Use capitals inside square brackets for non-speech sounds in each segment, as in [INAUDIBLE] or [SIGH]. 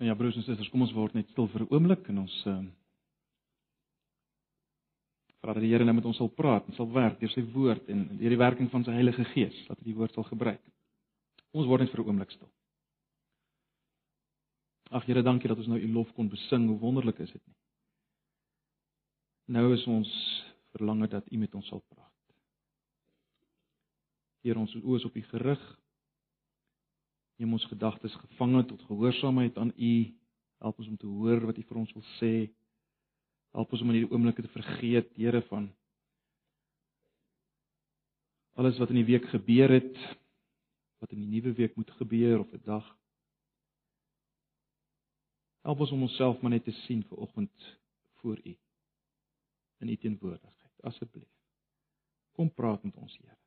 Nou ja, broers en susters, kom ons word net stil vir 'n oomblik en ons ehm uh, vra dat die Here nou met ons sal praat en sal werk deur sy woord en deur die werking van sy Heilige Gees, dat hy die woord sal gebruik. Ons word net vir 'n oomblik stil. Ag Here, dankie dat ons nou u lof kon besing. Hoe wonderlik is dit nie? Nou is ons verlange dat u met ons sal praat. Here, ons oë is op u gerig neem ons gedagtes gevange tot gehoorsaamheid aan U. Help ons om te hoor wat U vir ons wil sê. Help ons om in hierdie oomblikke te vergeet, Here, van alles wat in die week gebeur het, wat in die nuwe week moet gebeur of 'n dag. Help ons om onsself maar net te sien vir oggend voor U in U teenwoordigheid. Asseblief. Kom praat met ons, Here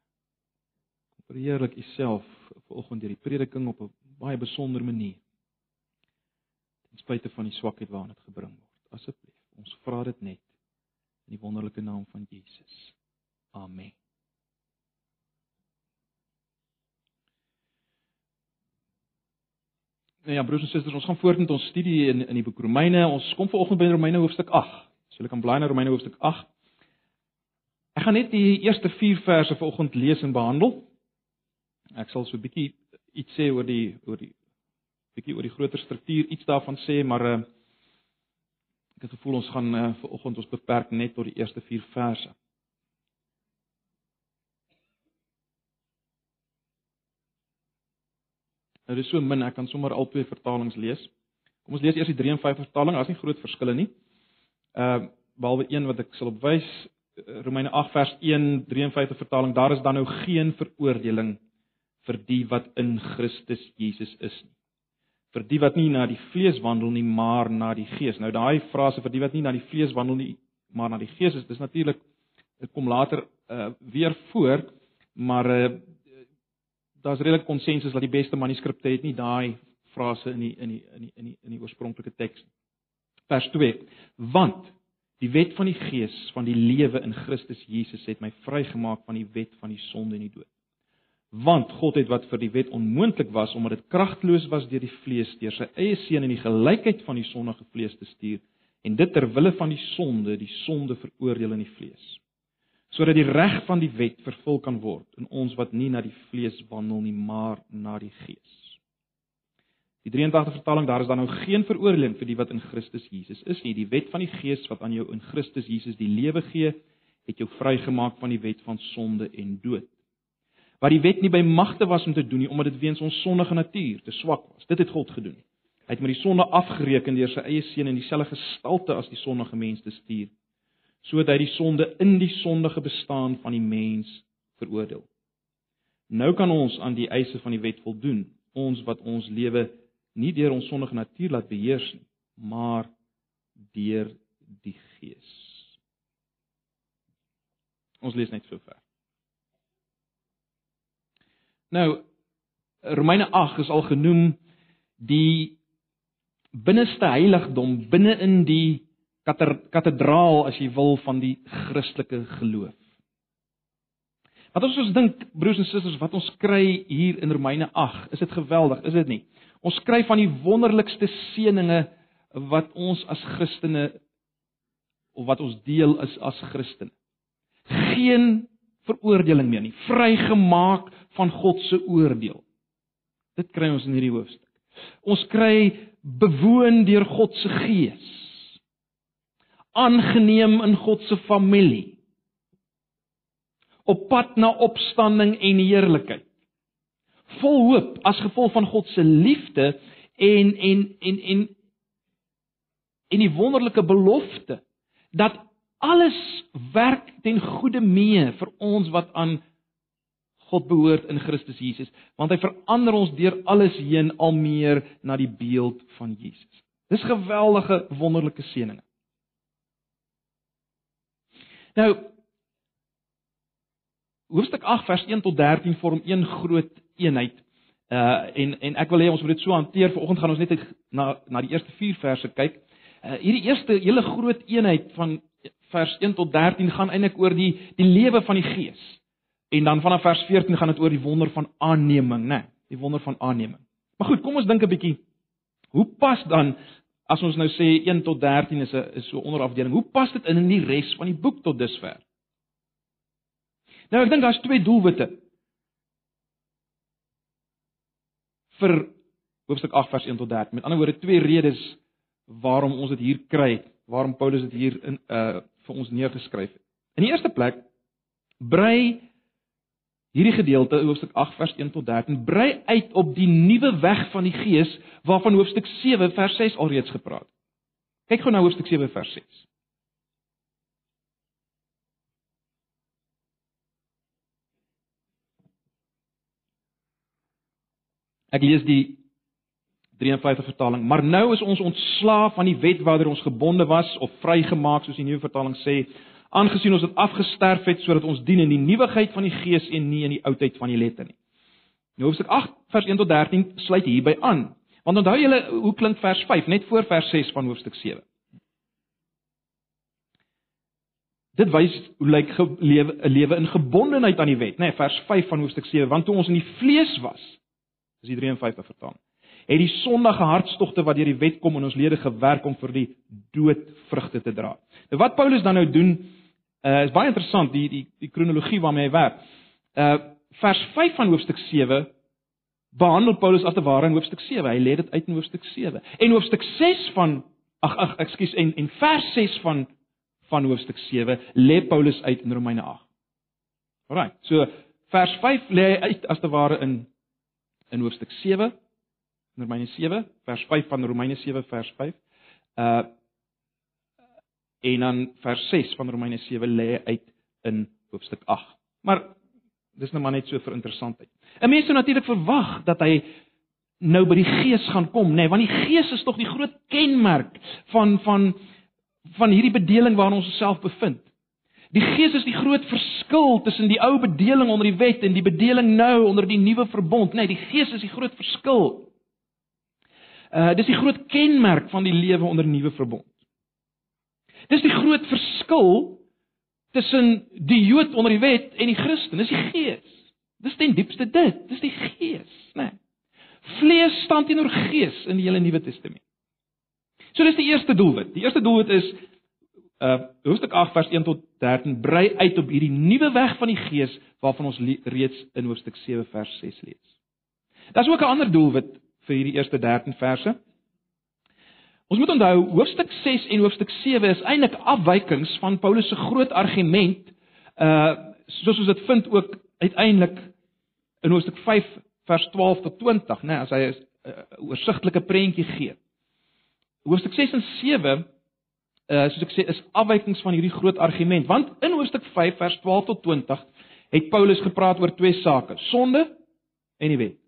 verheerlik u self vanoggend deur die prediking op 'n baie besondere manier. Ten spyte van die swakheid waarna dit gebring word. Asseblief, ons vra dit net in die wonderlike naam van Jesus. Amen. Nou ja, broers en susters, ons gaan voort met ons studie in in die boek Romeine. Ons kom vanoggend by Romeine hoofstuk 8. So julle kan blaai na Romeine hoofstuk 8. Ek gaan net die eerste 4 verse vanoggend lees en behandel. Ek sal so 'n bietjie iets sê oor die oor die bietjie oor die groter struktuur iets daarvan sê, maar uh, ek het gevoel ons gaan uh, vir oggend ons beperk net tot die eerste 4 verse. Nou dis so min, ek kan sommer al twee vertalings lees. Kom ons lees eers die 53 vertaling, daar's nie groot verskille nie. Ehm uh, behalwe een wat ek sal opwys, Romeine 8 vers 1, 53 vertaling, daar is dan nou geen veroordeling vir die wat in Christus Jesus is nie. Vir die wat nie na die vlees wandel nie, maar na die Gees. Nou daai frase vir die wat nie na die vlees wandel nie, maar na die Gees is, dis natuurlik dit kom later uh, weer voor, maar uh, daar's redelik konsensus dat die beste manuskripte het nie daai frase in die in die in die in die in die oorspronklike teks. Vers 2. Want die wet van die Gees van die lewe in Christus Jesus het my vrygemaak van die wet van die sonde en die dood want God het wat vir die wet onmoontlik was omdat dit kragteloos was deur die vlees deur sy eie seun in die gelykheid van die sondige vlees te stuur en dit ter wille van die sonde die sonde veroordeel in die vlees sodat die reg van die wet vervul kan word in ons wat nie na die vlees wandel nie maar na die gees. Die 83 vertaling daar is dan nou geen veroordeling vir die wat in Christus Jesus is nie. Die wet van die gees wat aan jou in Christus Jesus die lewe gee het jou vrygemaak van die wet van sonde en dood wat die wet nie by magte was om te doen nie omdat dit weens ons sondige natuur te swak was. Dit het God gedoen. Hy het met die sonde afgereken deur sy eie seun in dieselfde gestalte as die sondige mens te stuur, sodat hy die sonde in die sondige bestaan van die mens veroordeel. Nou kan ons aan die eise van die wet voldoen, ons wat ons lewe nie deur ons sondige natuur laat beheers nie, maar deur die Gees. Ons lees net so ver. Nou Romeine 8 is al genoem die binneste heiligdom binne in die kathedraal as jy wil van die Christelike geloof. Wat ons ons dink broers en susters wat ons kry hier in Romeine 8, is dit geweldig, is dit nie? Ons kry van die wonderlikste seënings wat ons as Christene of wat ons deel is as Christene. Geen veroordeling meer nie, vrygemaak van God se oordeel. Dit kry ons in hierdie hoofstuk. Ons kry bewoon deur God se gees. Aangeneem in God se familie. Op pad na opstanding en heerlikheid. Vol hoop as gevolg van God se liefde en en en en en die wonderlike belofte dat alles werk ten goeie mee vir ons wat aan God behoort in Christus Jesus, want hy verander ons deur alles heen al meer na die beeld van Jesus. Dis geweldige wonderlike seëninge. Nou Hoofstuk 8 vers 1 tot 13 vorm een groot eenheid. Uh en en ek wil hê ons moet dit so hanteer. Vanoggend gaan ons net na na die eerste 4 verse kyk. Uh hierdie eerste hele groot eenheid van vers 1 tot 13 gaan eintlik oor die die lewe van die Gees. En dan vanaf vers 14 gaan dit oor die wonder van aanneming, né? Nee, die wonder van aanneming. Maar goed, kom ons dink 'n bietjie Hoe pas dan as ons nou sê 1 tot 13 is 'n is so onderafdeling, hoe pas dit in in die res van die boek tot dusver? Nou ek dink daar's twee doelwitte vir hoofstuk 8 vers 1 tot 13. Met ander woorde twee redes waarom ons dit hier kry, waarom Paulus dit hier in uh vir ons neergeskryf het. In die eerste plek brei hierdie gedeelte hoofstuk 8 vers 1 tot 13 brei uit op die nuwe weg van die Gees waarvan hoofstuk 7 vers 6 alreeds gepraat. Kyk gou na hoofstuk 7 vers 6. Ek lees die 53 vertaling. Maar nou is ons ontslaaf van die wet waardeur ons gebonde was of vrygemaak soos die nuwe vertaling sê, aangesien ons dit afgesterf het sodat ons dien in die nuwigheid van die gees en nie in die oudheid van die letter nie. Nou hoofstuk 8 vers 1 tot 13 sluit hierby aan. Want onthou julle hoe klink vers 5 net voor vers 6 van hoofstuk 7. Dit wys hoe lyk 'n lewe 'n lewe in gebondenheid aan die wet, nê, nee, vers 5 van hoofstuk 7, want toe ons in die vlees was, is die 53 vertaling. Het die sondige hartstogte wat deur die wet kom in ons lede gewerk om vir die dood vrugte te dra. Nou wat Paulus dan nou doen, uh, is baie interessant die die die kronologie waarmee hy werk. Uh vers 5 van hoofstuk 7 behandel Paulus as te ware in hoofstuk 7. Hy lê dit uit in hoofstuk 7. En hoofstuk 6 van ag ag ekskuus en en vers 6 van van hoofstuk 7 lê Paulus uit in Romeine 8. Alraai. So vers 5 lê hy uit as te ware in in hoofstuk 7 in Romeine 7 vers 5 van Romeine 7 vers 5. Uh en dan vers 6 van Romeine 7 lê uit in hoofstuk 8. Maar dis nou maar net so vir interessantheid. 'n Mens sou natuurlik verwag dat hy nou by die Gees gaan kom, nê, nee, want die Gees is tog die groot kenmerk van van van hierdie bedeling waarin ons osself bevind. Die Gees is die groot verskil tussen die ou bedeling onder die wet en die bedeling nou onder die nuwe verbond. Nee, die Gees is die groot verskil. Uh dis die groot kenmerk van die lewe onder nuwe verbond. Dis die groot verskil tussen die Jood onder die wet en die Christen. Dis die Gees. Dis ten diepste dit. Dis die Gees, né? Nee. Vlees staan teenoor Gees in die hele Nuwe Testament. So dis die eerste doelwit. Die eerste doelwit is uh hoofstuk 8 vers 1 tot 13 brei uit op hierdie nuwe weg van die gees waarvan ons reeds in hoofstuk 7 vers 6 lees. Daar's ook 'n ander doelwit vir hierdie eerste 13 verse. Ons moet onthou hoofstuk 6 en hoofstuk 7 is eintlik afwykings van Paulus se groot argument uh soos ons dit vind ook uiteindelik in hoofstuk 5 vers 12 tot 20, né, nee, as hy 'n uh, oorsigtelike prentjie gee. Hoofstuk 6 en 7 uh soos ek sê is afwykings van hierdie groot argument want in hoofstuk 5 vers 12 tot 20 het Paulus gepraat oor twee sake: sonde en die wet.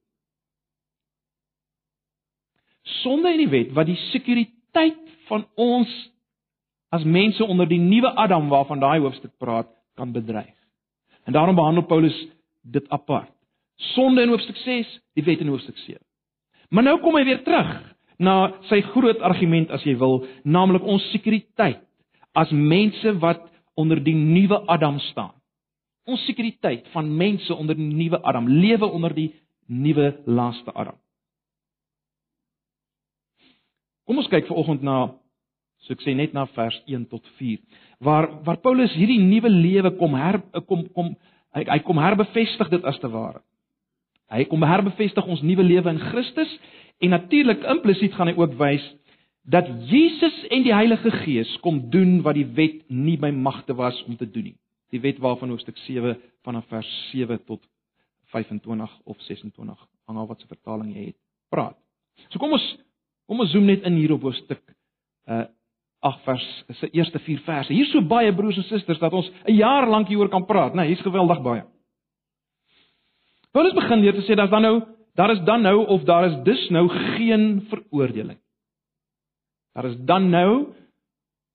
Sonde en die wet wat die sekuriteit van ons as mense onder die nuwe Adam waarvan daai hoofstuk praat kan bedreig. En daarom behandel Paulus dit apart. Sonde in hoofstuk 6, die wet in hoofstuk 7. Maar nou kom hy weer terug na sy groot argument as jy wil, naamlik ons sekuriteit as mense wat onder die nuwe Adam staan. Ons sekuriteit van mense onder die nuwe Adam, lewe onder die nuwe laaste Adam. Kom ons kyk vanoggend na so ek sê net na vers 1 tot 4 waar waar Paulus hierdie nuwe lewe kom her kom kom hy, hy kom herbevestig dit as te ware. Hy kom herbevestig ons nuwe lewe in Christus En natuurlik implisiet gaan hy ook wys dat Jesus en die Heilige Gees kom doen wat die wet nie by magte was om te doen nie. Die wet waarvan hoofstuk 7 vanaf vers 7 tot 25 of 26 hang af wat se vertaling jy het. Praat. So kom ons kom ons zoom net in hier op hoofstuk uh 8 vers se eerste 4 verse. Hier's so baie broers en susters dat ons 'n jaar lank hieroor kan praat, né? Nee, hier's geweldig baie. Paulus begin weer te sê dat dan nou Daar is dan nou of daar is dus nou geen veroordeling. Daar is dan nou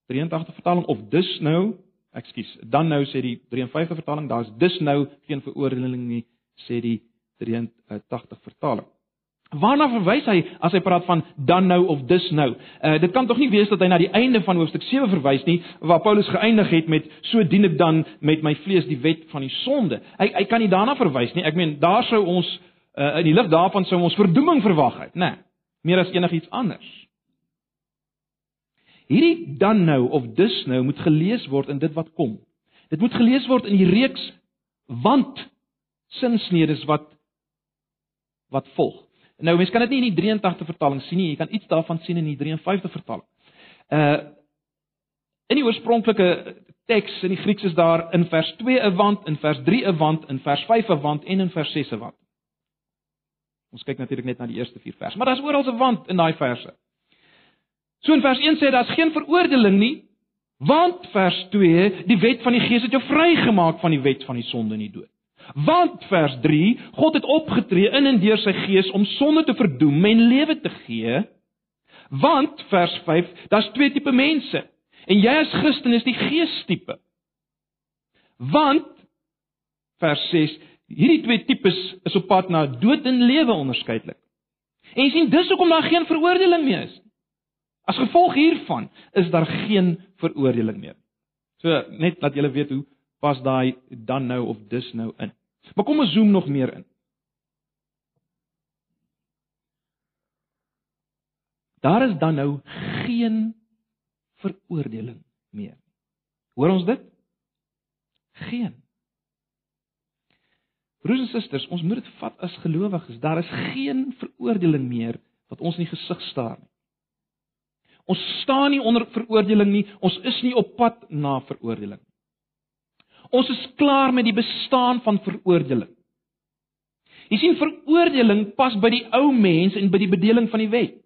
83 vertaling of dus nou, ekskuus, dan nou sê die 53 vertaling, daar is dus nou geen veroordeling nie, sê die 83 vertaling. Waarna verwys hy as hy praat van dan nou of dus nou? Uh dit kan tog nie wees dat hy na die einde van hoofstuk 7 verwys nie waar Paulus geëindig het met so dien ek dan met my vlees die wet van die sonde. Hy hy kan nie daarna verwys nie. Ek meen daar sou ons uh, in die lig daarvan sou ons verdoeming verwag het, né? Nee. meer as enigiets anders. Hierdie dan nou of dus nou moet gelees word in dit wat kom. Dit moet gelees word in die reeks want sinsnedes wat wat volg. Nou mense kan dit nie in die 83 vertaling sien nie, jy kan iets daarvan sien in die 53 vertaling. Uh in die oorspronklike teks in die Grieks is daar in vers 2 'n want, in vers 3 'n want, in vers 5 'n want en in vers 6 'n want. Ons kyk natuurlik net na die eerste 4 verse, maar daar's oral 'n want in daai verse. So in vers 1 sê daar's geen veroordeling nie, want vers 2, die wet van die Gees het jou vrygemaak van die wet van die sonde en die dood. Want vers 3, God het opgetree in en deur sy Gees om sonde te verdoem en lewe te gee. Want vers 5, daar's twee tipe mense. En jy as Christen is die Geestipe. Want vers 6, hierdie twee tipes is op pad na dood en lewe onderskeidelik. En jy sien dis hoekom daar geen veroordeling meer is. As gevolg hiervan is daar geen veroordeling meer. So net dat julle weet hoe pas daai dan nou of dis nou in. Maar kom ons zoom nog meer in. Daar is dan nou geen veroordeling meer. Hoor ons dit? Geen. Broers en susters, ons moet dit vat as gelowiges. Daar is geen veroordeling meer wat ons in die gesig staar nie. Ons staan nie onder veroordeling nie. Ons is nie op pad na veroordeling. Ons is klaar met die bestaan van veroordeling. Jy sien veroordeling pas by die ou mens en by die bedeling van die wet.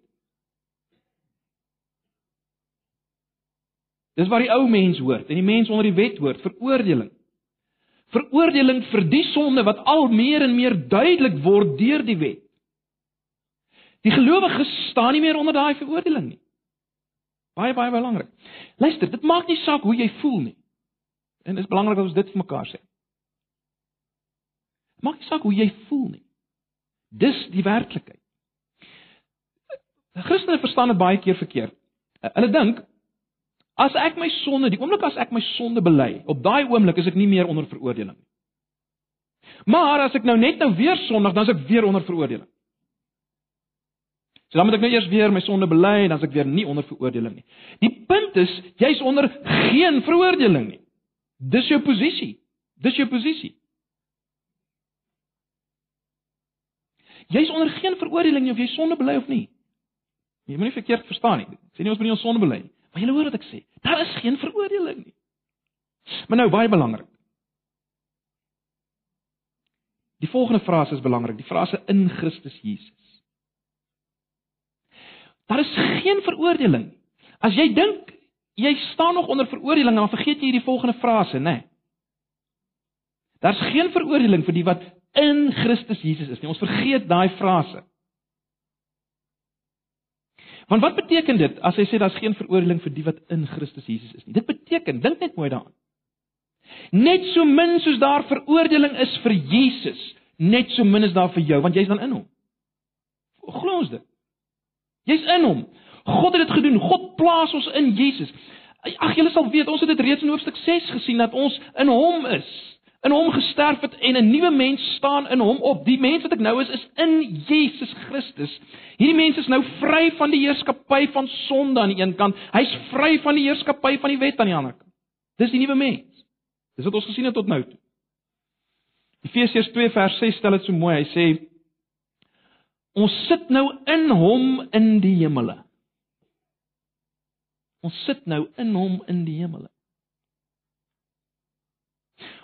Dis waar die ou mens hoort en die mens onder die wet hoort, veroordeling. Veroordeling vir die sonde wat al meer en meer duidelik word deur die wet. Die gelowige staan nie meer onder daai veroordeling nie. Baie baie belangrik. Luister, dit maak nie saak hoe jy voel nie. En dit is belangrik dat ons dit vir mekaar sê. Maak nie saak hoe jy voel nie. Dis die werklikheid. Christene verstaan dit baie keer verkeerd. Hulle dink as ek my sonde, die oomblik as ek my sonde bely, op daai oomblik is ek nie meer onder veroordeling nie. Maar as ek nou net nou weer sondig, dan is ek weer onder veroordeling. So dan moet ek nou eers weer my sonde bely en dan as ek weer nie onder veroordeling nie. Die punt is, jy's onder geen veroordeling nie. Dis jou posisie. Dis jou posisie. Jy's onder geen veroordeling of jy sonde bely of nie. Jy moenie verkeerd verstaan nie. Ek sê nie ons moet nie ons sonde bely nie. Maar jy hoor wat ek sê. Daar is geen veroordeling nie. Maar nou baie belangrik. Die volgende frase is belangrik, die frase in Christus Jesus. Daar is geen veroordeling. As jy dink jy staan nog onder veroordeling, dan vergeet jy hierdie volgende frase, né? Nee. Daar's geen veroordeling vir die wat in Christus Jesus is nie. Ons vergeet daai frase. Want wat beteken dit as hy sê daar's geen veroordeling vir die wat in Christus Jesus is nie? Dit beteken, dink net mooi daaraan. Net so min soos daar veroordeling is vir Jesus, net so min is daar vir jou, want jy's dan in hom. Glo ons dit? Jy's in hom. God het dit gedoen. God plaas ons in Jesus. Ag julle sal weet, ons het dit reeds in hoofstuk 6 gesien dat ons in hom is. In hom gesterf het en 'n nuwe mens staan in hom op. Die mens wat ek nou is, is in Jesus Christus. Hierdie mens is nou vry van die heerskappy van sonde aan die een kant. Hy's vry van die heerskappy van die wet aan die ander kant. Dis die nuwe mens. Dis wat ons gesien het tot nou toe. Efesiërs 2 vers 6 stel dit so mooi. Hy sê Ons sit nou in hom in die hemele. Ons sit nou in hom in die hemele.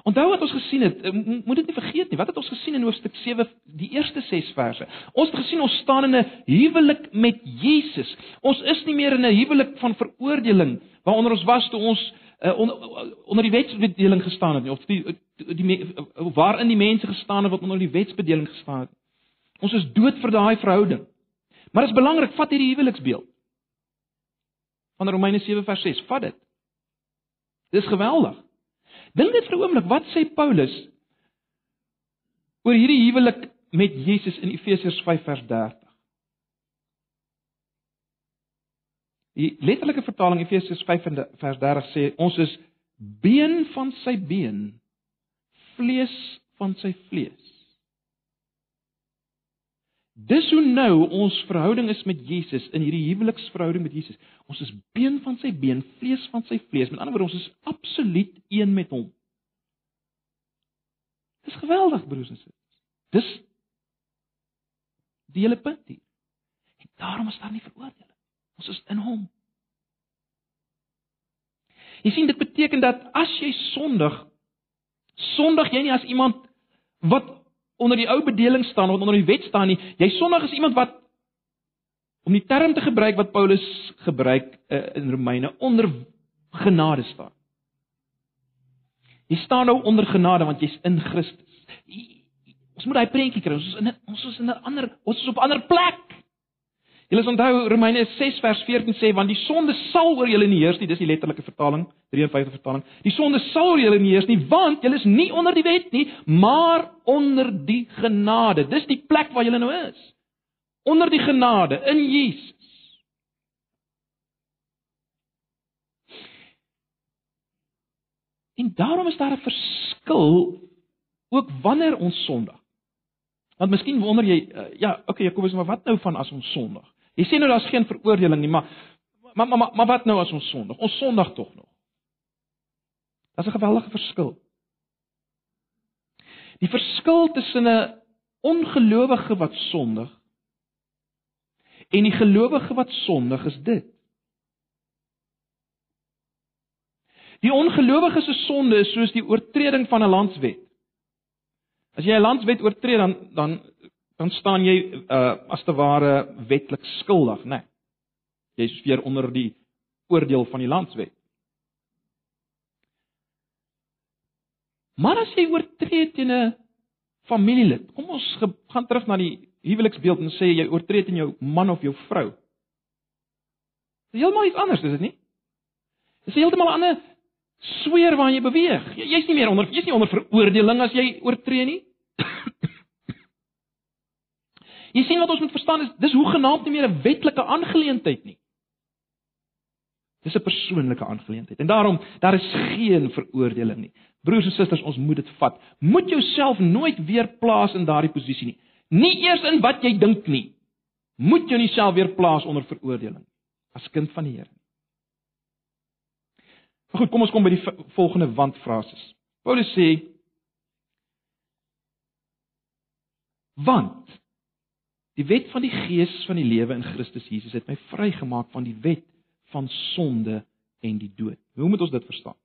Onthou wat ons gesien het, moet dit nie vergeet nie. Wat het ons gesien in hoofstuk 7, die eerste 6 verse? Ons het gesien ons staan in 'n huwelik met Jesus. Ons is nie meer in 'n huwelik van veroordeling waaronder ons was toe ons uh, onder, onder die wetsbedeling gestaan het nie of die, die, die waarin die mense gestaan het wat onder die wetsbedeling gestaan het. Ons is dood vir daai verhouding. Maar dit is belangrik, vat hierdie huweliksbeeld. Van Romeine 7 vers 6, vat dit. Dis geweldig. Dink net vir 'n oomblik, wat sê Paulus oor hierdie huwelik met Jesus in Efesiërs 5 vers 30? Die letterlike vertaling Efesiërs 5 vers 30 sê ons is been van sy been, vlees van sy vlees. Dis hoe nou ons verhouding is met Jesus in hierdie huweliksverhouding met Jesus. Ons is been van sy been, vlees van sy vlees. Met ander woorde, ons is absoluut een met hom. Dis geweldig, broers en susters. Dis die hele punt hier. En daarom is daar nie veroordeling. Ons is in hom. Jy sien dit beteken dat as jy sondig, sondig jy nie as iemand wat onder die ou bedeling staan of onder die wet staan nie. Jy sondig is iemand wat om die term te gebruik wat Paulus gebruik uh, in Romeine onder genade staan. Jy staan nou onder genade want jy's in Christus. Ons moet daai prentjie kry. Ons is in ons is in 'n ander ons is op 'n ander plek. Julle onthou Romeine 6 vers 14 sê want die sonde sal oor julle nie heers nie, dis die letterlike vertaling, 53 vertaling. Die sonde sal oor julle nie heers nie want julle is nie onder die wet nie, maar onder die genade. Dis die plek waar julle nou is. Onder die genade in Jesus. En daarom is daar 'n verskil ook wanneer ons sondig. Want miskien wonder jy, uh, ja, okay, Jakobus, maar wat nou van as ons sondig? Jy sê nou daar's geen veroordeling nie, maar maar maar maar wat nou as ons sondig? Ons sondig tog nog. Daar's 'n geweldige verskil. Die verskil tussen 'n ongelowige wat sondig en die gelowige wat sondig is dit. Die ongelowige se sonde is soos die oortreding van 'n landswet. As jy 'n landswet oortree dan dan dan staan jy uh as te ware wetlik skuldig, né? Nee. Jy's weer onder die oordeel van die landswet. Maar as jy oortree teen 'n familielid, kom ons gaan terug na die huweliksbeeld en sê jy oortree teen jou man of jou vrou. Dis heeltemal iets anders, is dit nie? Dis heeltemal 'n ander sweer waarin jy beweeg. Jy's nie meer onder jy's nie onder veroordeling as jy oortree nie. Jy sien wat ons moet verstaan is dis hoe genaamd nie meer 'n wetlike aangeleentheid nie. Dis 'n persoonlike aangeleentheid. En daarom daar is geen veroordeling nie. Broers en susters, ons moet dit vat. Moet jouself nooit weer plaas in daardie posisie nie. Nie eers in wat jy dink nie. Moet jou nie self weer plaas onder veroordeling as kind van die Here. Goed, kom ons kom by die volgende wandfrases. Paulus sê want Die wet van die gees van die lewe in Christus Jesus het my vrygemaak van die wet van sonde en die dood. Hoe moet ons dit verstaan?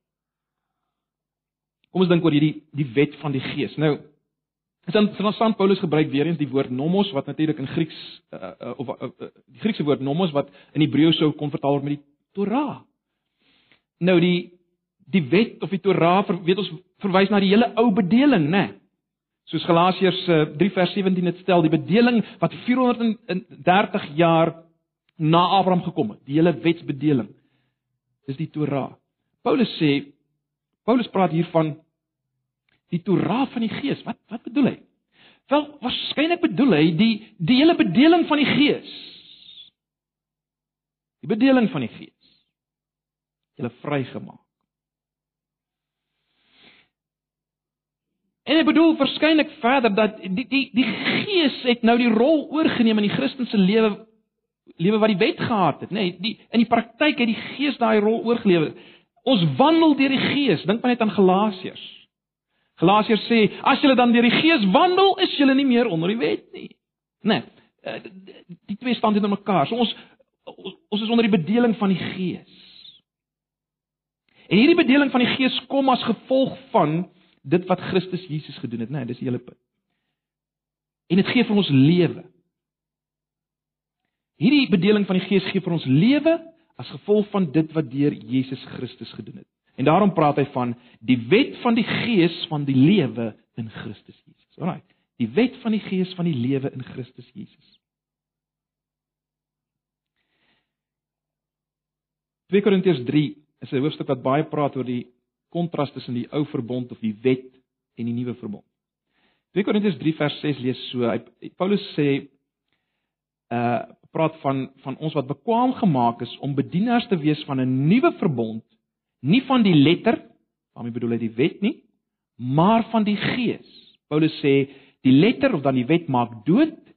Kom ons dink oor hierdie die wet van die gees. Nou is dan van Paulus gebruik weer eens die woord nomos wat natuurlik in Grieks uh, uh, of uh, uh, die Griekse woord nomos wat in Hebreë sou kon vertaal word met die Torah. Nou die die wet of die Torah weet ons verwys na die hele ou bedeling, né? Nee? Soos Galasiërs 3 eh, vers 17 dit stel, die bedeling wat 430 jaar na Abraham gekom het, die hele wetsbedeling. Dis die Torah. Paulus sê Paulus praat hier van die Torah van die Gees. Wat wat bedoel hy? Wel, waarskynlik bedoel hy die die hele bedeling van die Gees. Die bedeling van die Gees. Hulle vrygemaak. En ek bedoel verskeidelik verder dat die die die Gees het nou die rol oorgeneem in die Christelike lewe lewe wat die wet gehad het, nê? Nee, die in die praktyk het die Gees daai rol oorgelewer. Ons wandel deur die Gees. Dink maar net aan Galasiërs. Galasiërs sê, as julle dan deur die Gees wandel, is julle nie meer onder die wet nie. Nê? Nee, die twee staan teenoor mekaar. So ons ons is onder die bedeling van die Gees. En hierdie bedeling van die Gees kom as gevolg van dit wat Christus Jesus gedoen het, né? Nee, dis die hele punt. En dit gee vir ons lewe. Hierdie bedeling van die Gees gee vir ons lewe as gevolg van dit wat deur Jesus Christus gedoen het. En daarom praat hy van die wet van die Gees van die lewe in Christus Jesus. Alraai. Die wet van die Gees van die lewe in Christus Jesus. 2 Korintiërs 3 is 'n hoofstuk wat baie praat oor die kontras tussen die ou verbond of die wet en die nuwe verbond. 2 Korintiërs 3 vers 6 lees so. Hy Paulus sê uh praat van van ons wat bekwam gemaak is om bedienaars te wees van 'n nuwe verbond, nie van die letter, waarmee bedoel hy die wet nie, maar van die gees. Paulus sê die letter of dan die wet maak dood,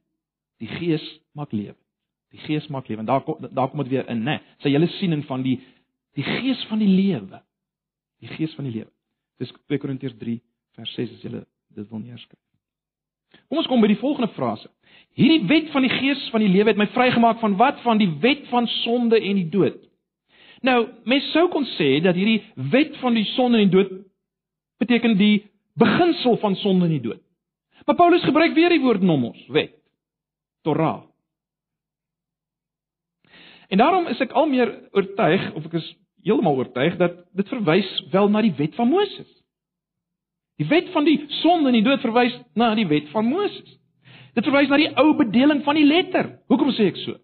Die Gees maak lewe. Die Gees maak lewe. En daar kom daar kom dit weer in, né? Nee, sy hele siening van die die Gees van die lewe. Die Gees van die lewe. Dis 2 Korintiërs 3 vers 6 as jy dit wil neerskryf. Kom ons kom by die volgende frase. Hierdie wet van die Gees van die lewe het my vrygemaak van wat? Van die wet van sonde en die dood. Nou, mens sou kon sê dat hierdie wet van die sonde en die dood beteken die beginsel van sonde en die dood. Maar Paulus gebruik weer die woord nomos, wet. Torah. En daarom is ek al meer oortuig of ek is heeltemal oortuig dat dit verwys wel na die wet van Moses. Die wet van die sonde en die dood verwys na die wet van Moses. Dit verwys na die ou bedeling van die letter. Hoekom sê ek so?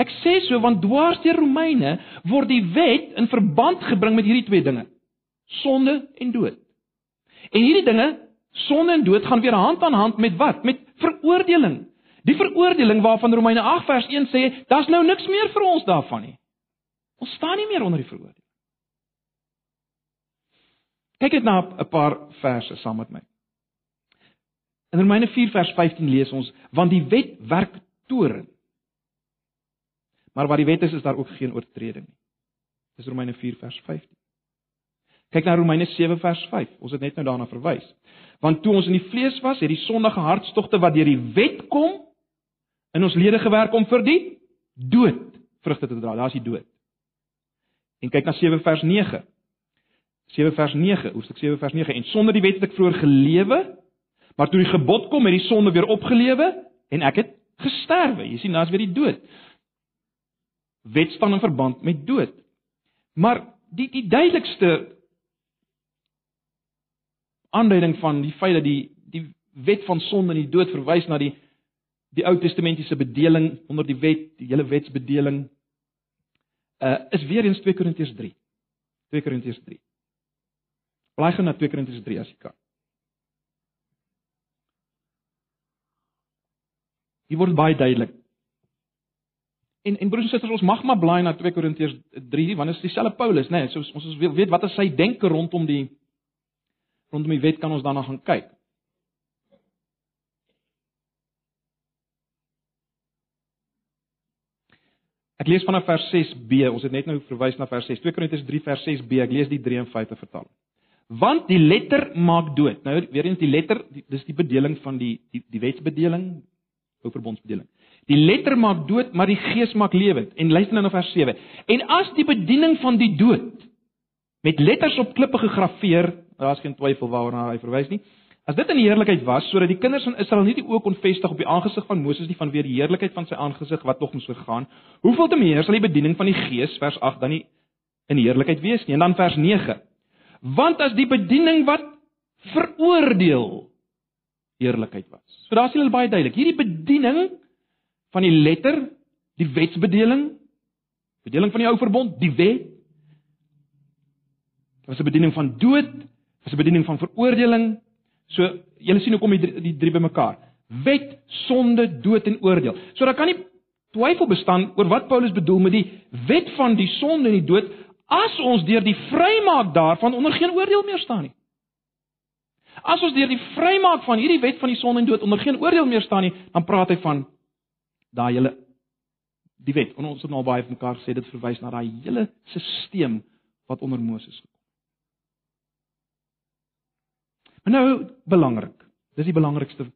Ek sê so want dwars deur Romeine word die wet in verband gebring met hierdie twee dinge: sonde en dood. En hierdie dinge, sonde en dood, gaan weer hand aan hand met wat? Met veroordeling. Die veroordeling waarvan Romeine 8 vers 1 sê, daar's nou niks meer vir ons daarvan nie. Ons staan nie meer onder die veroordeling. Kyk net na 'n paar verse saam met my. In Romeine 4 vers 15 lees ons: "Want die wet werk toorn." Maar waar die wet is, is daar ook geen oortreding nie. Dis Romeine 4 vers 15. Kyk na Romeine 7 vers 5. Ons het net nou daarna verwys. Want toe ons in die vlees was, het die sondige hartstogte wat deur die wet kom in ons lede gewerk om vir die dood vrugte te dra. Daar's die dood. En kyk na 7 vers 9. 7 vers 9, hoofstuk 7 vers 9 en sonder die wet het ek vroeër gelewe, maar toe die gebod kom, het die sonde weer opgelewe en ek het gesterwe. Jy sien, daar's weer die dood. Wet staan in verband met dood. Maar die die duidelikste aanduiding van die feit dat die die wet van sonde en die dood verwys na die die Ou Testamentiese bedeling onder die wet, die hele wetsbedeling uh is weer eens 2 Korintiërs 3. 2 Korintiërs 3. Blaai gou na 2 Korintiërs 3 as jy kan. Hier word baie duidelik. En en broers en susters, ons mag maar blaai na 2 Korintiërs 3 want dit is dieselfde Paulus, né? Nee, so ons ons weet wat is sy denke rondom die rondom die wet kan ons daarna gaan kyk. Ek lees vanaf vers 6b. Ons het net nou verwys na vers 6. 2 Korintiërs 3 vers 6b. Ek lees die 53 vertaling. Want die letter maak dood. Nou weer eens die letter, dis die bedeling van die die die wetsbedeling, ou verbondsbedeling. Die letter maak dood, maar die gees maak lewend. En luister nou na vers 7. En as die bediening van die dood met letters op klippe gegraveer, daar's geen twyfel waarna hy verwys nie. As dit in die heerlikheid was sodat die kinders van Israel nie die oë kon vestig op die aangesig van Moses nie vanweer die heerlikheid van sy aangesig wat nog moes vergaan, hoeveel te meer sal die bediening van die Gees vers 8 dan nie in heerlikheid wees nie. En dan vers 9. Want as die bediening wat veroordeel eerlikheid was. So daar sien hulle baie duidelik. Hierdie bediening van die letter, die wetsbedeling, bedeling van die ou verbond, die wet was 'n bediening van dood, was 'n bediening van veroordeling, So julle sien hoe kom die die drie bymekaar. Wet, sonde, dood en oordeel. So daar kan nie twyfel bestaan oor wat Paulus bedoel met die wet van die sonde en die dood as ons deur die vrymaak daarvan onder geen oordeel meer staan nie. As ons deur die vrymaak van hierdie wet van die sonde en dood onder geen oordeel meer staan nie, dan praat hy van daai hele die wet. En ons het nou al baie van mekaar gesê dit verwys na daai hele stelsel wat onder Moses gekom Maar nou belangrik. Dis die belangrikste.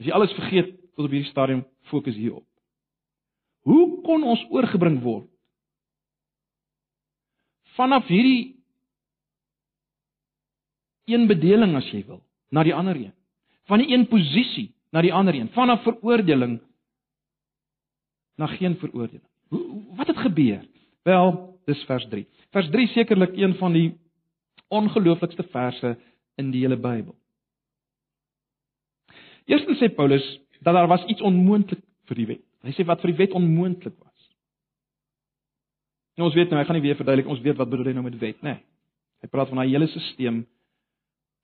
As jy alles vergeet tot op hierdie stadium fokus hierop. Hoe kon ons oorgebring word vanaf hierdie een bedeling as jy wil na die ander een? Van die een posisie na die ander een, vanaf veroordeling na geen veroordeling. Hoe wat het gebeur? Wel, dis vers 3. Vers 3 sekerlik een van die ongelooflikste verse in die hele Bybel. Eerstens sê Paulus dat daar was iets onmoontlik vir die wet. Hy sê wat vir die wet onmoontlik was. Nou ons weet nou, hy gaan nie weer verduidelik ons weet wat bedoel hy nou met wet, nê. Nee. Hy praat van daai hele stelsel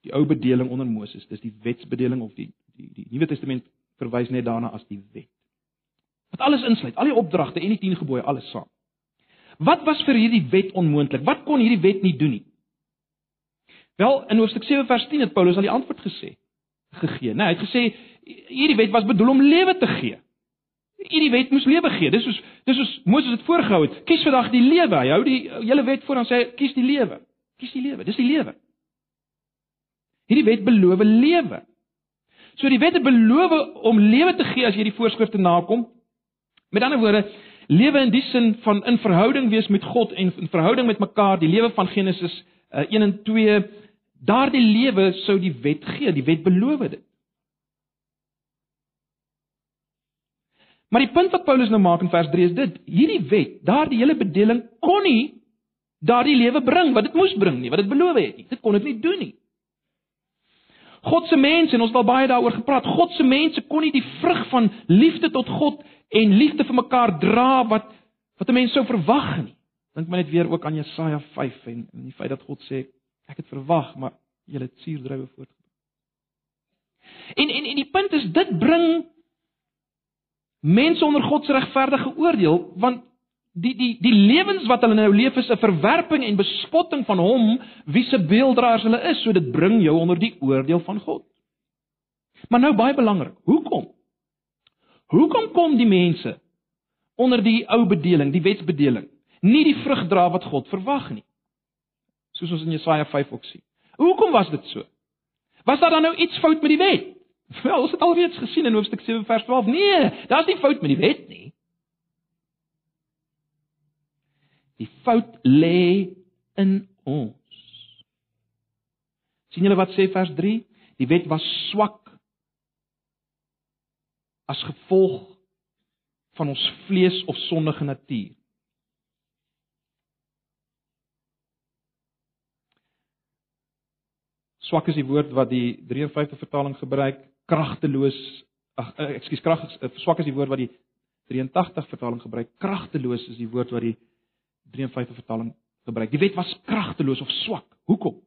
die ou bedeling onder Moses, dis die wetsbedeling of die die die Nuwe Testament verwys net daarna as die wet. Wat alles insluit, al die opdragte en die 10 gebooie alles saam. Wat was vir hierdie wet onmoontlik? Wat kon hierdie wet nie doen nie? Wel, in hoofstuk 7 vers 10 het Paulus al die antwoord gesê gegee, né? Nee, hy het gesê hierdie wet was bedoel om lewe te gee. Hierdie wet moes lewe gee. Dis soos dis soos Moses dit voorgehou het. Kies vandag die lewe. Hy hou die hele wet voor en sê kies die lewe. Kies die lewe. Dis die lewe. Hierdie wet beloof lewe. So die wet het beloof om lewe te gee as jy die voorskrifte nakom. Met ander woorde, lewe in die sin van in verhouding wees met God en in verhouding met mekaar, die lewe van Genesis uh, 1 en 2, daardie lewe sou die wet gee. Die wet beloof dit. Maar die punt wat Paulus nou maak in vers 3 is dit: hierdie wet, daardie hele bedeling kon nie daardie lewe bring wat dit moes bring nie, wat dit beloof het nie. Dit kon dit nie doen nie. God se mense en ons het al baie daaroor gepraat. God se mense kon nie die vrug van liefde tot God en liefde vir mekaar dra wat wat 'n mens sou verwag nie. Dink maar net weer ook aan Jesaja 5 en, en die feit dat God sê ek het verwag, maar julle het suurdrywe voortgebring. En en en die punt is dit bring mense onder God se regverdige oordeel want die die die lewens wat hulle nou leef is 'n verwerping en bespotting van hom wie se beelddraers hulle is so dit bring jou onder die oordeel van God. Maar nou baie belangrik, hoekom? Hoekom kom die mense onder die ou bedeling, die wetsbedeling, nie die vrug dra wat God verwag nie? Soos ons in Jesaja 5 ook sien. Hoekom was dit so? Was daar dan nou iets fout met die wet? [LAUGHS] Wel, ons het alreeds gesien in hoofstuk 7 vers 12. Nee, daar's nie fout met die wet nie. Die fout lê in ons. sien julle wat sê vers 3? Die wet was swak as gevolg van ons vlees of sondige natuur. Swak is die woord wat die 53 vertaling gebruik kragteloos ag eh, ekskuus krag eh, swak is die woord wat die 83 vertaling gebruik kragteloos is die woord wat die 53 vertaling gebruik. Die wet was kragteloos of swak. Hoekom?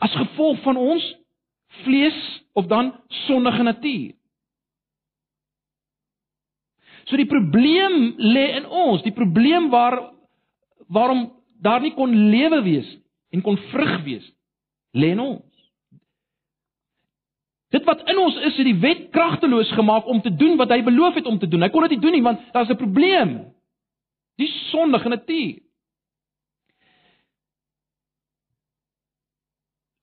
As gevolg van ons vlees of dan sondige natuur. So die probleem lê in ons die probleem waar waarom daar nie kon lewe wees en kon vrug wees lê in ons Dit wat in ons is, het die wet kragteloos gemaak om te doen wat hy beloof het om te doen. Hy kon dit nie doen nie want daar's 'n probleem. Die sondige natuur.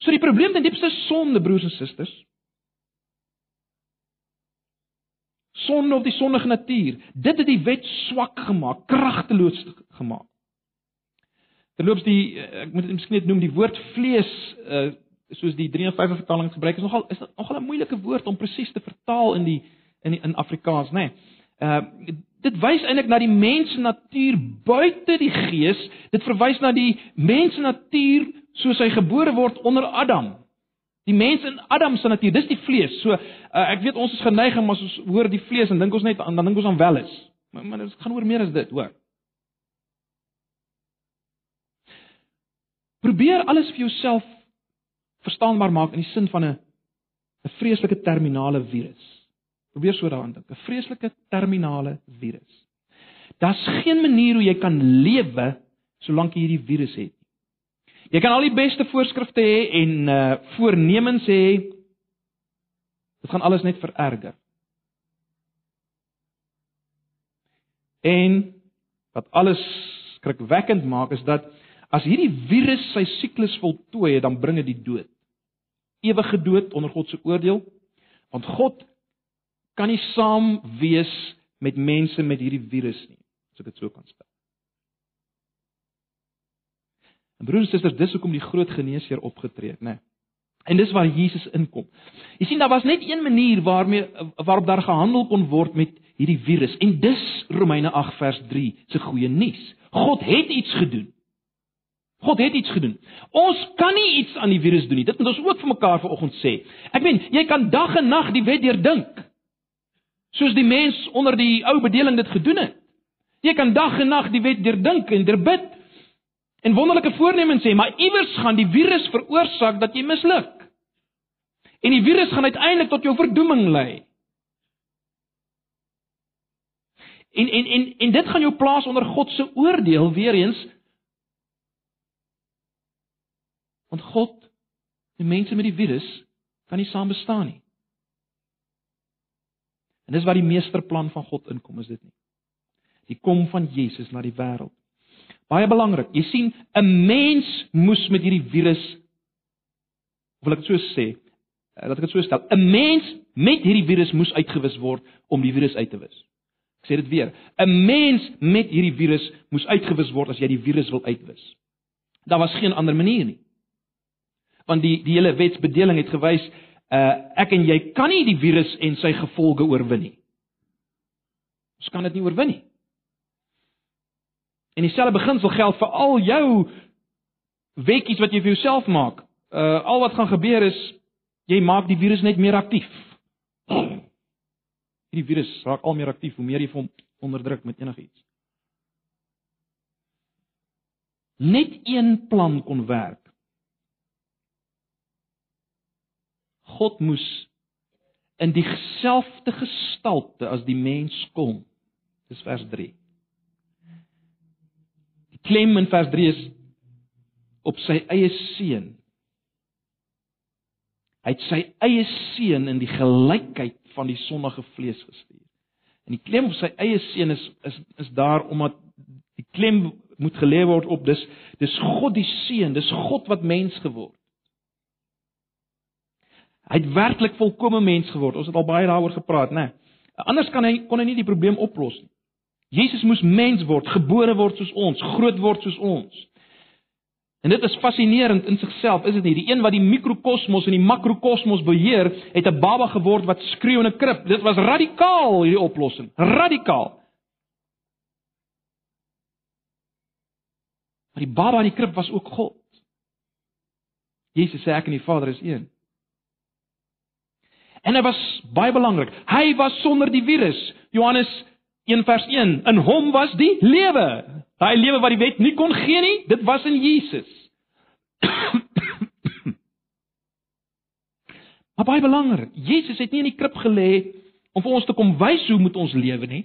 So die probleem ten diepste sonde broers en susters. Sonde of die sondige natuur. Dit het die wet swak gemaak, kragteloos gemaak. Terloops die ek moet miskien net noem die woord vlees uh soos die 53 vertaling gebruik is nogal is nogal 'n moeilike woord om presies te vertaal in die in die, in Afrikaans, nê. Nee. Uh dit wys eintlik na die mens natuur buite die gees. Dit verwys na die mens natuur soos hy gebore word onder Adam. Die mens in Adam se natuur, dis die vlees. So uh, ek weet ons is geneig om as ons hoor die vlees en dink ons net aan dan dink ons aan wel is. Maar, maar dit gaan oor meer as dit, hoor. Probeer alles vir jouself verstaanbaar maak in die sin van 'n 'n vreeslike terminale virus. Probeer so daaraan dink, 'n vreeslike terminale virus. Daar's geen manier hoe jy kan lewe solank jy hierdie virus het nie. Jy kan al die beste voorskrifte hê en uh voornemens hê. Dit gaan alles net vererger. En wat alles skrikwekkend maak is dat As hierdie virus sy siklus voltooi, dan bring dit die dood. Ewige dood onder God se oordeel. Want God kan nie saam wees met mense met hierdie virus nie, as ek dit so kan stel. En broers en susters, dis hoekom die groot geneesheer opgetree het, né? En dis waar Jesus inkom. Jy sien daar was net een manier waarmee waarop daar gehandel kon word met hierdie virus en dis Romeine 8 vers 3 se goeie nuus. God het iets gedoen. God het iets gedoen. Ons kan nie iets aan die virus doen nie. Dit moet ons ook vir mekaar vanoggend sê. Ek meen, jy kan dag en nag die wet deurdink. Soos die mens onder die ou bedeling dit gedoen het. Jy kan dag en nag die wet deurdink en derbid en wonderlike voornemens hê, maar iewers gaan die virus veroorsaak dat jy misluk. En die virus gaan uiteindelik tot jou verdoeming lei. En en en en dit gaan jou plaas onder God se oordeel weer eens Want God en mense met die virus kan nie saam bestaan nie. En dis waar die meesterplan van God inkom, is dit nie? Die kom van Jesus na die wêreld. Baie belangrik. Jy sien, 'n mens moes met hierdie virus of wil ek so sê, eh, laat ek dit so stel, 'n mens met hierdie virus moes uitgewis word om die virus uit te wis. Ek sê dit weer. 'n Mens met hierdie virus moes uitgewis word as jy die virus wil uitwis. Daar was geen ander manier nie. Want die die hele wetsbedeling het gewys uh ek en jy kan nie die virus en sy gevolge oorwin nie. Ons kan dit nie oorwin nie. En dieselfde beginsel geld vir al jou wetjies wat jy vir jouself maak. Uh al wat gaan gebeur is jy maak die virus net meer aktief. Hierdie virus raak al meer aktief hoe meer jy hom onderdruk met enigiets. Net een plan kon werk. God moes in dieselfde gestalte as die mens kom. Dis vers 3. Die klem in vers 3 is op sy eie seun. Hy het sy eie seun in die gelykheid van die sondige vlees gestuur. En die klem op sy eie seun is is is daar omdat die klem moet gelê word op dis dis God die seun, dis God wat mens geword. Hy het werklik volkomme mens geword. Ons het al baie daaroor gepraat, né? Anders kan hy kon hy nie die probleem oplos nie. Jesus moes mens word, gebore word soos ons, groot word soos ons. En dit is fascinerend in sigself, is dit nie? Die een wat die mikrokosmos en die makrokosmos beheer, het 'n baba geword wat skreeu in 'n krib. Dit was radikaal hierdie oplossing. Radikaal. Maar die baba in die krib was ook God. Jesus sê ek en die Vader is een. En hy was baie belangrik. Hy was sonder die virus. Johannes 1 vers 1. In hom was die lewe. Daai lewe wat die wet nie kon gee nie, dit was in Jesus. [COUGHS] maar baie belangrik, Jesus het nie in die krib gelê om vir ons te kom wys hoe moet ons lewe nie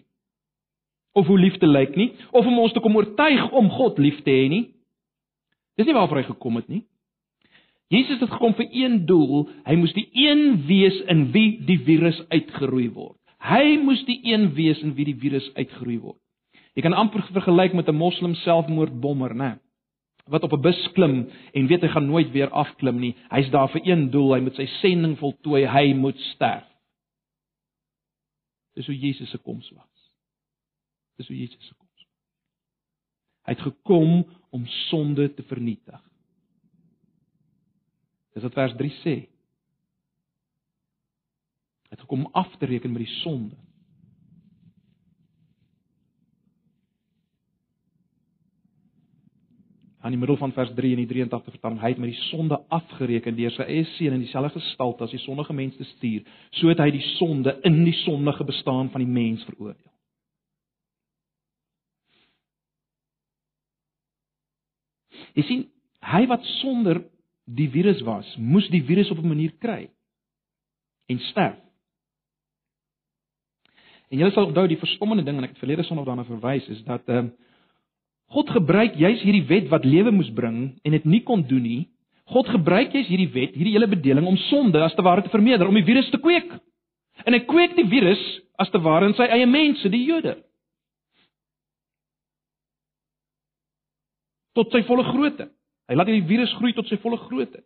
of hoe liefde lyk nie of om ons te kom oortuig om God lief te hê nie. Dis nie waarvoor hy gekom het nie. Jesus het gekom vir een doel, hy moes die een wees in wie die virus uitgeroei word. Hy moes die een wees in wie die virus uitgeroei word. Jy kan amper vergelyk met 'n moslim selfmoordbommer, né? Wat op 'n bus klim en weet hy gaan nooit weer afklim nie. Hy's daar vir een doel, hy moet sy sending voltooi, hy moet sterf. Dis hoe Jesus se koms was. Dis hoe Jesus se koms was. Hy het gekom om sonde te vernietig. Dis wat vers 3 sê. Hy het gekom af te reken met die sonde. aan die middel van vers 3 in die 83 vertaling, hy het met die sonde afgereken deur sy eie seun in dieselfde gestalte as die sondige mens te stuur, so het hy die sonde in die sondige bestaan van die mens veroordeel. Jy sien, hy wat sonder die virus was, moes die virus op 'n manier kry en sterf. En jy sal onthou die verstommende ding en ek het verlede Sondag daarna verwys is dat ehm uh, God gebruik juis hierdie wet wat lewe moes bring en dit nie kon doen nie. God gebruik juis hierdie wet, hierdie hele bedeling om sonde as te ware te vermeerder, om die virus te kweek. En hy kweek die virus as te ware in sy eie mense, die Jode. Tot sy volle grootte. Hy laat hierdie virus groei tot sy volle grootte.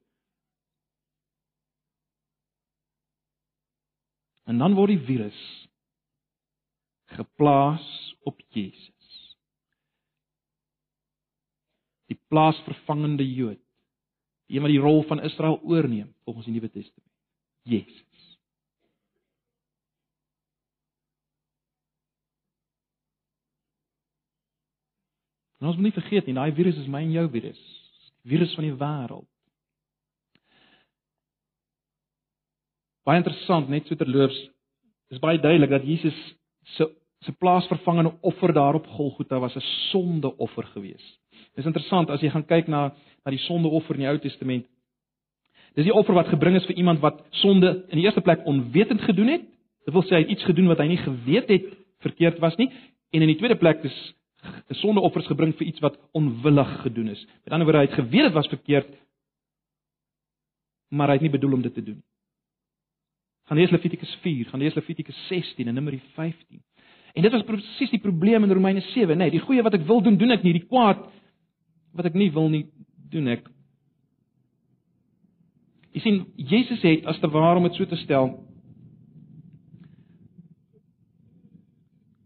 En dan word die virus geplaas op Jesus. die plaasvervangende Jood, die een wat die rol van Israel oorneem volgens die Nuwe Testament. Jesus. En ons moet nie vergeet nie, daai virus is my en jou virus. Virus van die wêreld. Baie interessant, net so terloops, is baie duidelik dat Jesus se se plaasvervangende offer daar op Golgotha was 'n sondeoffer geweest. Dis interessant as jy gaan kyk na na die sondeoffer in die Ou Testament. Dis die offer wat gebring is vir iemand wat sonde in die eerste plek onwetend gedoen het. Dit wil sê hy het iets gedoen wat hy nie geweet het verkeerd was nie en in die tweede plek is 'n sondeoffers gebring vir iets wat onwillig gedoen is. Met ander woorde hy het geweet dit was verkeerd maar hy het nie bedoel om dit te doen. Gaan lees Levitikus 4, gaan lees Levitikus 16 en Numeri 15. En dit was presies die probleem in Romeine 7, nê, nee, die goeie wat ek wil doen, doen ek nie, die kwaad wat ek nie wil nie, doen ek. Jy sien, Jesus het as te ware om dit so te stel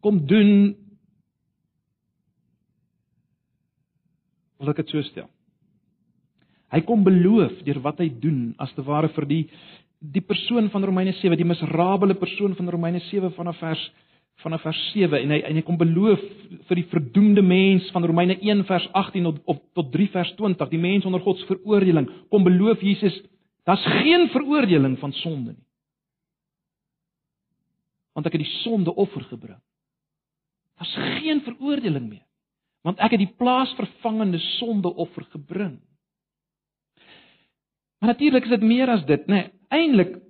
kom doen wil ek dit so stel. Hy kom beloof deur wat hy doen as te ware vir die die persoon van Romeine 7, die miserabele persoon van Romeine 7 vanaf vers vanaf vers 7 en hy en hy kom beloof vir die verdoemde mens van Romeine 1 vers 18 op, op tot 3 vers 20, die mens onder God se veroordeling, kom beloof Jesus, daar's geen veroordeling van sonde nie. Want ek het die sonde offer gebring. Daar's geen veroordeling meer want ek het die plaasvervangende sondeoffer gebring. Maar natuurlik is dit meer as dit, né? Nee, Eindelik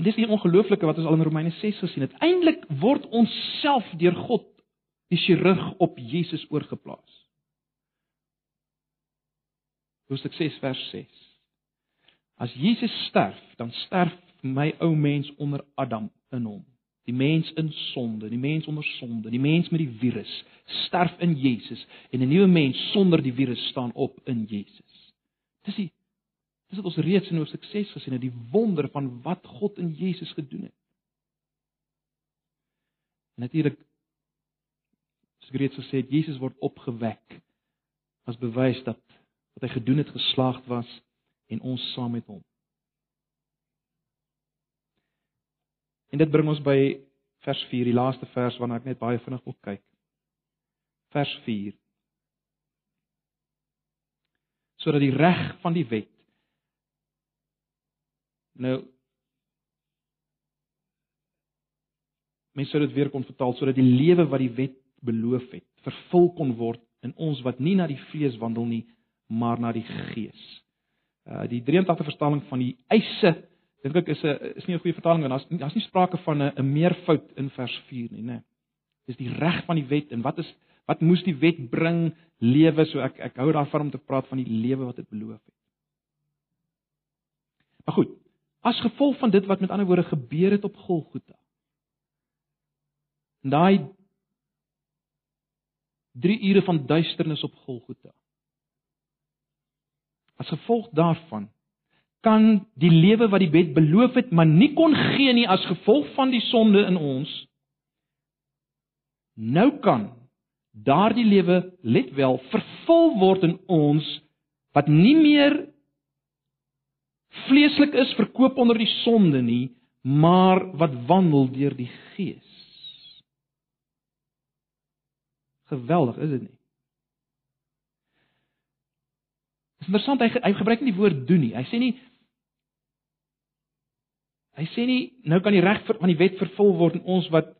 En dis die ongelooflike wat ons al in Romeine 6 gesien het. Eindelik word ons self deur God die chirurg op Jesus oorgeplaas. Hoofstuk 6 vers 6. As Jesus sterf, dan sterf my ou mens onder Adam in hom. Die mens in sonde, die mens onder sonde, die mens met die virus sterf in Jesus en 'n nuwe mens sonder die virus staan op in Jesus. Dis die dis wat ons reeds in Hoofstuk 6 gesien het, die wonder van wat God in Jesus gedoen het. Natuurlik soos reeds gesê het, Jesus word opgewek as bewys dat wat hy gedoen het geslaagd was en ons saam met hom. En dit bring ons by vers 4, die laaste vers waarna ek net baie vinnig wil kyk. Vers 4. Sodat die reg van die wet nou mense sou dit weer kon vertaal sodat die lewe wat die wet beloof het vervul kon word in ons wat nie na die vlees wandel nie maar na die gees. Uh die 83 vertaling van die eise dink ek is 'n is nie 'n goeie vertaling want daar's daar's nie sprake van 'n 'n meervoud in vers 4 nie, né? Dis die reg van die wet en wat is wat moes die wet bring lewe so ek ek hou daarvan om te praat van die lewe wat dit beloof het. Maar goed, as gevolg van dit wat met ander woorde gebeur het op Golgotha. Daai 3 ure van duisternis op Golgotha. As gevolg daarvan kan die lewe wat die wet beloof het, maar nie kon gee nie as gevolg van die sonde in ons nou kan daardie lewe let wel vervul word in ons wat nie meer vleeslik is verkoop onder die sonde nie maar wat wandel deur die gees. Geweldig is dit nie? Dit is interessant hy hy gebruik nie die woord doen nie. Hy sê nie Hy sê nie nou kan die reg van die wet vervul word in ons wat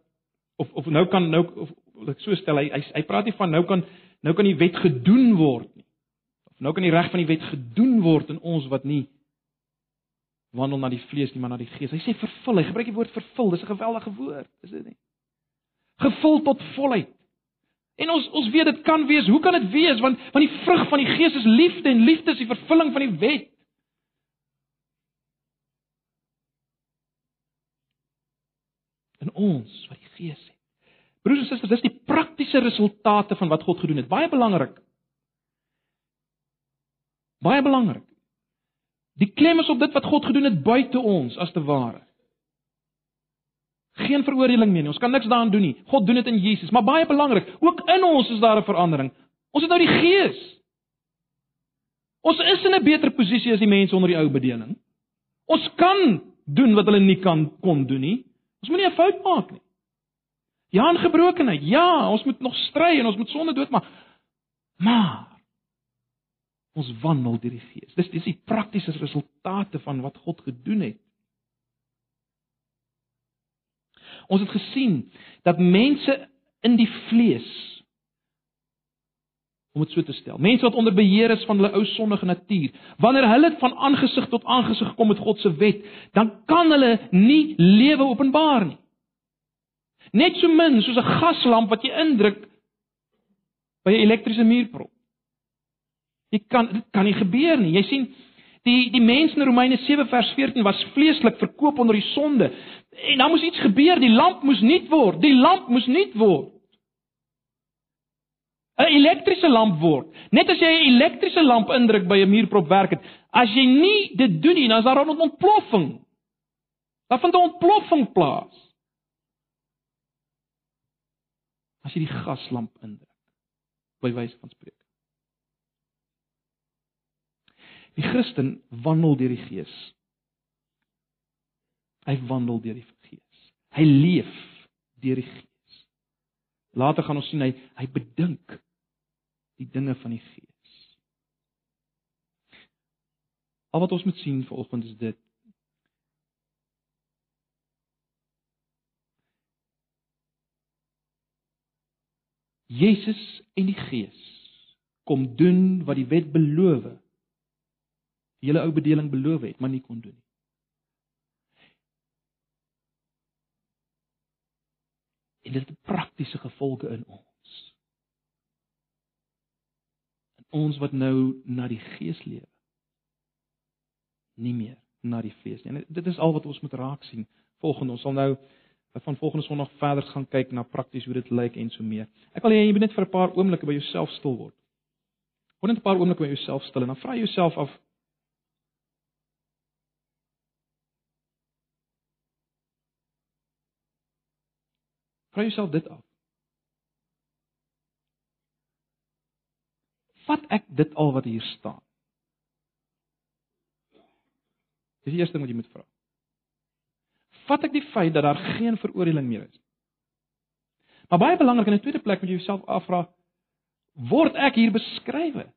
of of nou kan nou of wil ek so stel hy hy, hy praat nie van nou kan nou kan die wet gedoen word nie. Of nou kan die reg van die wet gedoen word in ons wat nie wandel na die vlees nie maar na die gees. Hy sê vervul. Hy gebruik die woord vervul. Dis 'n geweldige woord, is dit nie? Gevul tot volheid. En ons ons weet dit kan wees. Hoe kan dit wees? Want want die vrug van die gees is liefde en liefde is die vervulling van die wet. In ons wat die Gees het. Broers en susters, dis die praktiese resultate van wat God gedoen het. Baie belangrik. Baie belangrik. Die klem is op dit wat God gedoen het buite ons as te ware. Geen veroordeling meer nie. Ons kan niks daaraan doen nie. God doen dit in Jesus, maar baie belangrik, ook in ons is daar 'n verandering. Ons het nou die Gees. Ons is in 'n beter posisie as die mense onder die ou bediening. Ons kan doen wat hulle nie kan kon doen nie. Ons moenie 'n fout maak nie. Ja, in gebrokenheid. Ja, ons moet nog stry en ons moet sonde doodmaak. Maar ons wandel deur die Gees. Dis dis die praktiese resultate van wat God gedoen het. Ons het gesien dat mense in die vlees om dit so te stel. Mense wat onder beheer is van hulle ou sondige natuur, wanneer hulle van aangesig tot aangesig kom met God se wet, dan kan hulle nie lewe openbaar nie. Net so min soos 'n gaslamp wat jy indruk by 'n elektriese muurprop. Jy kan dit kan nie gebeur nie. Jy sien Die die mense in Romeine 7 vers 14 was vleeslik verkoop onder die sonde. En dan moes iets gebeur, die lamp moes nuut word. Die lamp moes nuut word. 'n Elektriese lamp word. Net as jy 'n elektriese lamp indruk by 'n muurprop werk het, as jy nie dit doen nie, dan is daar 'n ontploffing. Daar vind 'n ontploffing plaas. As jy die gaslamp indruk by wyse van spreek. Die Christen wandel deur die Gees. Hy wandel deur die Gees. Hy leef deur die Gees. Later gaan ons sien hy hy bedink die dinge van die Gees. Al wat ons moet sien vanoggend is dit. Jesus en die Gees kom doen wat die wet beloof die hele ou bedeling beloof het, maar nie kon doen nie. En dit het praktiese gevolge in ons. In ons wat nou na die Gees lewe. Nie meer na die vlees nie. En dit is al wat ons moet raak sien. Volgende ons sal nou van volgende Sondag verder gaan kyk na prakties hoe dit lyk en so meer. Ek wil hê jy moet net vir 'n paar oomblikke by jouself stil word. Word net 'n paar oomblikke by jouself stil en dan vra jouself af Vra jouself dit af. Vat ek dit al wat hier staan? Dis die eerste ding wat jy moet vra. Vat ek die feit dat daar geen veroordeling meer is? Maar baie belangrik in 'n tweede plek moet jy jouself afvra, word ek hier beskrywe?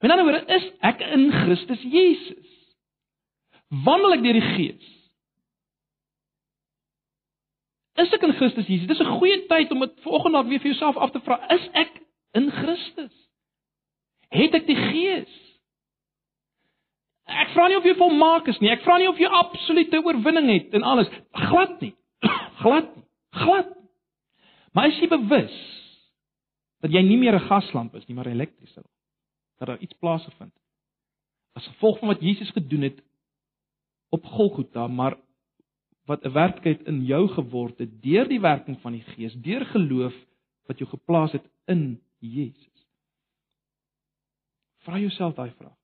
Met ander woorde, is ek in Christus Jesus? Wandel ek deur die Gees? Is ek in Christus Jesus? Dis 'n goeie tyd om dit vanoggend dalk weer vir jouself af te vra. Is ek in Christus? Het ek die Gees? Ek vra nie of jy volmaak is nie. Ek vra nie of jy absolute oorwinning het en alles. Glad nie. [CLEARS THROAT] Glad nie. Glad. Nie. Maar is jy bewus dat jy nie meer 'n gaslamp is nie, maar 'n elektriese lamp? Dat daar iets plaasgevind het. As gevolg van wat Jesus gedoen het op Golgotha, maar wat 'n werklikheid in jou geword het deur die werking van die Gees, deur geloof wat jou geplaas het in Jesus. Vra jouself daai vraag.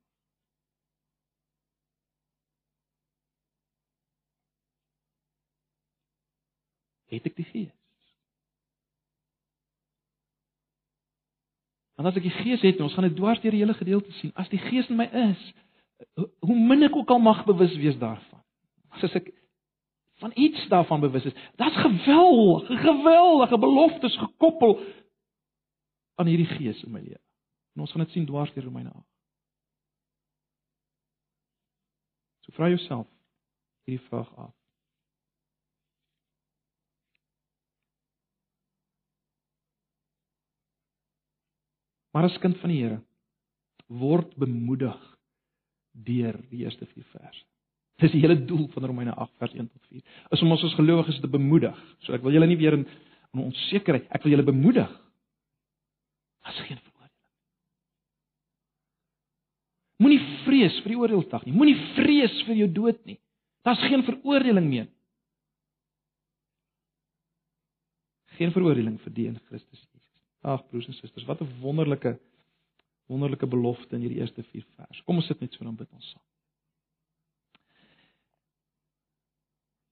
Het ek die Gees? Want as ek die Gees het, ons gaan dit dwars deur die hele gedeelte sien. As die Gees in my is, hoe min ek ook al mag bewus wees daarvan. As ek van iets daarvan bewus is. Dit's geweldig, geweldige beloftes gekoppel aan hierdie gees in my lewe. En ons gaan dit sien dwars deur Romeine 8. So vra jouself hierdie vraag af. Maar as kind van die Here word bemoedig deur die eerste 4 verse. Dis die hele doel van Romeine 8 vers 1 tot 4. Is om ons as gelowiges te bemoedig. So ek wil julle nie weer in, in onsekerheid, ek wil julle bemoedig. As geen veroordeling. Moenie vrees vir die oordeelsdag nie. Moenie vrees vir jou dood nie. Daar's geen veroordeling meer. Geen veroordeling vir die in Christus Jesus. Ag broers en susters, wat 'n wonderlike wonderlike belofte in hierdie eerste 4 vers. Kom ons sit net so dan bid ons saam.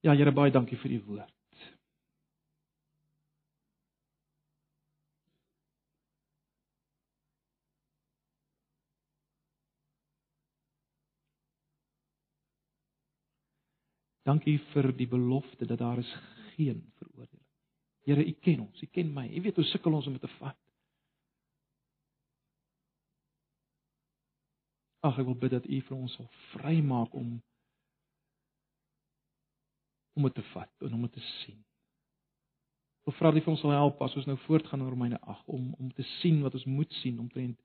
Ja, Here baie dankie vir u woord. Dankie vir die belofte dat daar is geen veroordeling. Here, u ken ons, u ken my. U weet hoe sukkel ons om dit te vat. Ag, ek wil bid dat u vir ons sal vrymaak om om dit te vat en om dit te sien. Ek vra dat U ons sal help as ons nou voortgaan in Romeine 8 om om te sien wat ons moet sien omtrent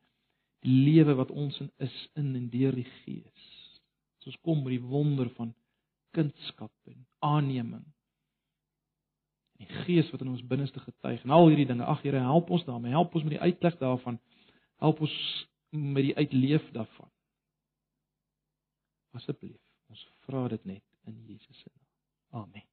die lewe wat ons in is in en deur die Gees. As ons kom by die wonder van kindskap en aanneming. Die Gees wat in ons binneste getuig en al hierdie dinge. Ag Here, help ons daarmee. Help ons met die uitleg daarvan. Help ons met die uitleef daarvan. Asseblief, ons vra dit net in Jesus se naam. Amen.